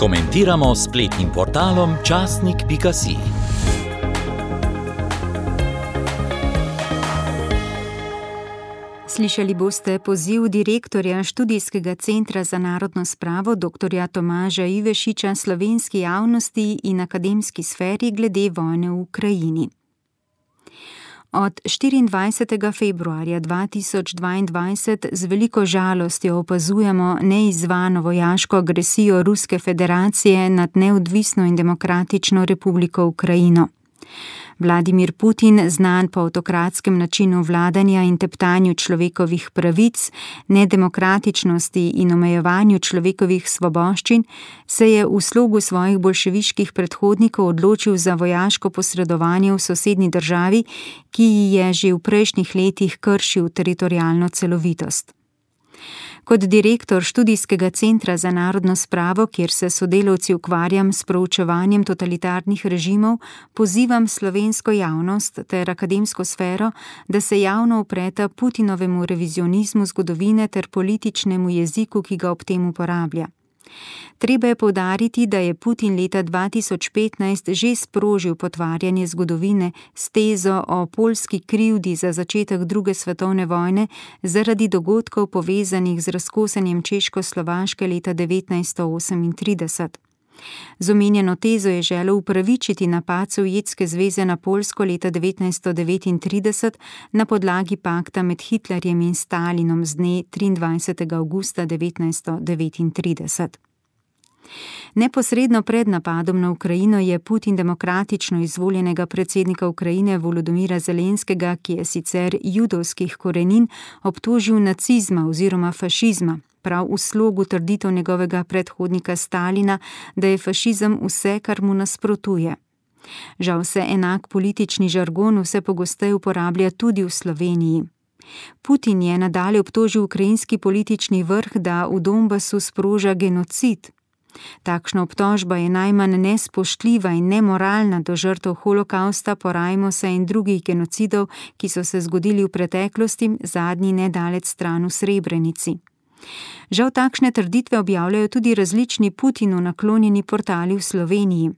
Komentiramo spletnim portalom časnik.si. Slišali boste poziv direktorja študijskega centra za narodno spravo dr. Tomaža Ivešiča slovenski javnosti in akademski sferi glede vojne v Ukrajini. Od 24. februarja 2022 z veliko žalostjo opazujemo neizvano vojaško agresijo Ruske federacije nad neodvisno in demokratično republiko Ukrajino. Vladimir Putin, znan po avtokratskem načinu vladanja in teptanju človekovih pravic, nedemokratičnosti in omejevanju človekovih svoboščin, se je v slogu svojih bolševiških predhodnikov odločil za vojaško posredovanje v sosednji državi, ki ji je že v prejšnjih letih kršil teritorijalno celovitost. Kot direktor študijskega centra za narodno spravo, kjer se sodelavci ukvarjam s proučevanjem totalitarnih režimov, pozivam slovensko javnost ter akademsko sfero, da se javno upreta Putinovemu revizionizmu zgodovine ter političnemu jeziku, ki ga ob tem uporablja. Treba je povdariti, da je Putin leta 2015 že sprožil potvarjanje zgodovine s tezo o polski krivdi za začetek druge svetovne vojne zaradi dogodkov povezanih z razkosanjem Češko-Slovaške leta 1938. Z omenjeno tezo je želel upravičiti napad Sovjetske zveze na Polsko leta 1939 na podlagi pakta med Hitlerjem in Stalinom z dne 23. augusta 1939. Neposredno pred napadom na Ukrajino je Putin demokratično izvoljenega predsednika Ukrajine Volodomira Zelenskega, ki je sicer judovskih korenin, obtožil nacizma oziroma fašizma, prav v slogu trditev njegovega predhodnika Stalina, da je fašizem vse, kar mu nasprotuje. Žal se enak politični žargon vse pogosteje uporablja tudi v Sloveniji. Putin je nadalje obtožil ukrajinski politični vrh, da v Donbasu sproža genocid. Takšna obtožba je najmanj nespoštljiva in nemoralna do žrtev holokausta, porajmosa in drugih genocidov, ki so se zgodili v preteklosti, zadnji nedalec stran v Srebrenici. Žal takšne trditve objavljajo tudi različni Putinu naklonjeni portali v Sloveniji.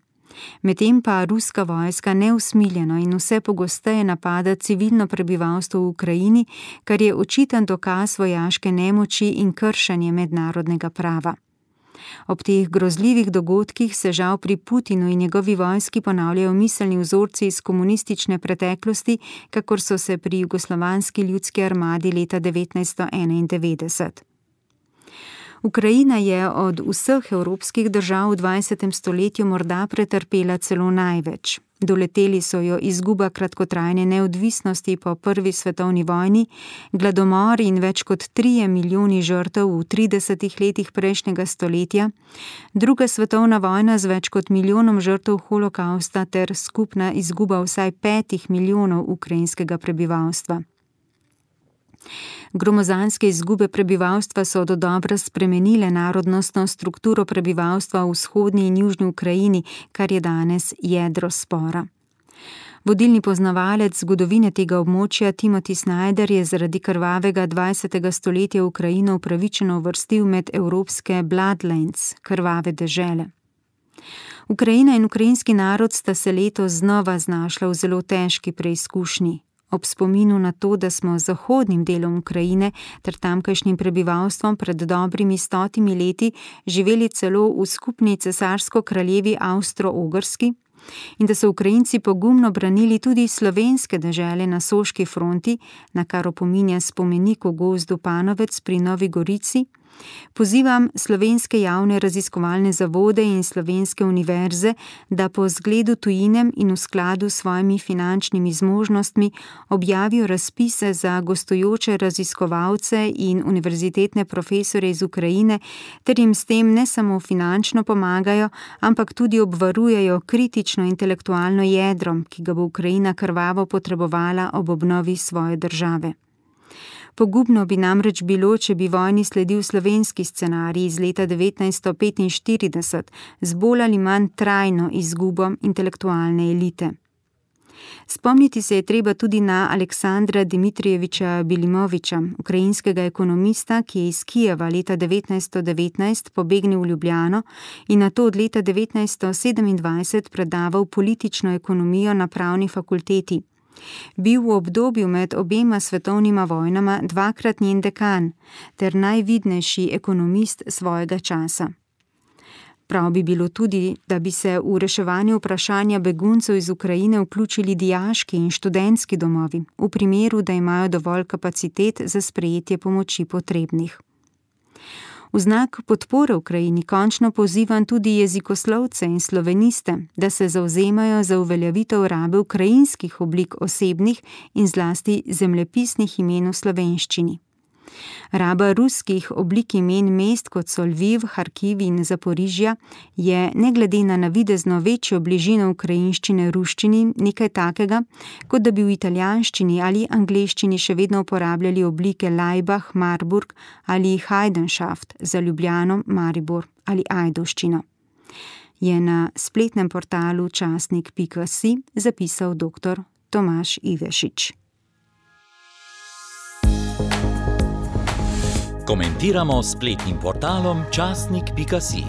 Medtem pa ruska vojska neusmiljeno in vse pogosteje napada civilno prebivalstvo v Ukrajini, kar je očiten dokaz vojaške nemoči in kršenje mednarodnega prava. Ob teh grozljivih dogodkih se žal pri Putinu in njegovi vojski ponavljajo miselni vzorci iz komunistične preteklosti, kakor so se pri jugoslovanski ljudski armadi leta 1991. Ukrajina je od vseh evropskih držav v 20. stoletju morda pretrpela celo največ. Doleteli so jo izguba kratkotrajne neodvisnosti po prvi svetovni vojni, gladomor in več kot trije milijoni žrtev v 30 letih prejšnjega stoletja, druga svetovna vojna z več kot milijonom žrtev holokausta ter skupna izguba vsaj petih milijonov ukrajinskega prebivalstva. Gromozanske izgube prebivalstva so do dobra spremenile narodnostno strukturo prebivalstva v vzhodni in južni Ukrajini, kar je danes jedro spora. Vodilni poznavalec zgodovine tega območja Timothy Snyder je zaradi krvavega 20. stoletja Ukrajino upravičeno uvrstil med evropske Bloodlands, krvave dežele. Ukrajina in ukrajinski narod sta se letos znova znašla v zelo težki preizkušnji, ob spominu na to, da smo z zahodnim delom Ukrajine ter tamkajšnjim prebivalstvom pred dobrimi stotimi leti živeli celo v skupni cesarsko-kraljevi Avstro-Ogrski. In da so Ukrajinci pogumno branili tudi slovenske dežele na Soški fronti, na kar opominja spomenik v gozdu Panovec pri Novi Gorici, Pozivam slovenske javne raziskovalne zavode in slovenske univerze, da po zgledu tujinem in v skladu s svojimi finančnimi zmožnostmi objavijo razpise za gostujoče raziskovalce in univerzitetne profesore iz Ukrajine, ter jim s tem ne samo finančno pomagajo, ampak tudi obvarujejo kritično intelektualno jedro, ki ga bo Ukrajina krvavo potrebovala ob obnovi svoje države. Pogubno bi namreč bilo, če bi vojni sledil slovenski scenarij iz leta 1945 z bolj ali manj trajno izgubo intelektualne elite. Spomniti se je treba tudi na Aleksandra Dmitrijeviča Bilimoviča, ukrajinskega ekonomista, ki je iz Kijeva leta 1919 pobegnil v Ljubljano in na to od leta 1927 predaval politično ekonomijo na pravni fakulteti. Bil v obdobju med obema svetovnima vojnama dvakrat njen dekan ter najvidnejši ekonomist svojega časa. Prav bi bilo tudi, da bi se v reševanje vprašanja beguncev iz Ukrajine vključili dijaški in študentski domovi, v primeru, da imajo dovolj kapacitet za sprejetje pomoči potrebnih. V znak podpore Ukrajini končno pozivam tudi jezikoslovce in sloveniste, da se zauzemajo za uveljavitev rabe ukrajinskih oblik osebnih in zlasti zemljepisnih imen v slovenščini. Raba ruskih oblik imen mest kot so Lviv, Harkiv in Zaporižja je, ne glede na navidezno večjo bližino ukrajinščine ruščini, nekaj takega, kot da bi v italijanščini ali angleščini še vedno uporabljali oblike Leibach, Marburg ali Heidenschaft za Ljubljano, Maribor ali Ajdovščino. Je na spletnem portalu časnik.si zapisal dr. Tomaš Ivešič. Komentiramo spletnim portalom časnik.si.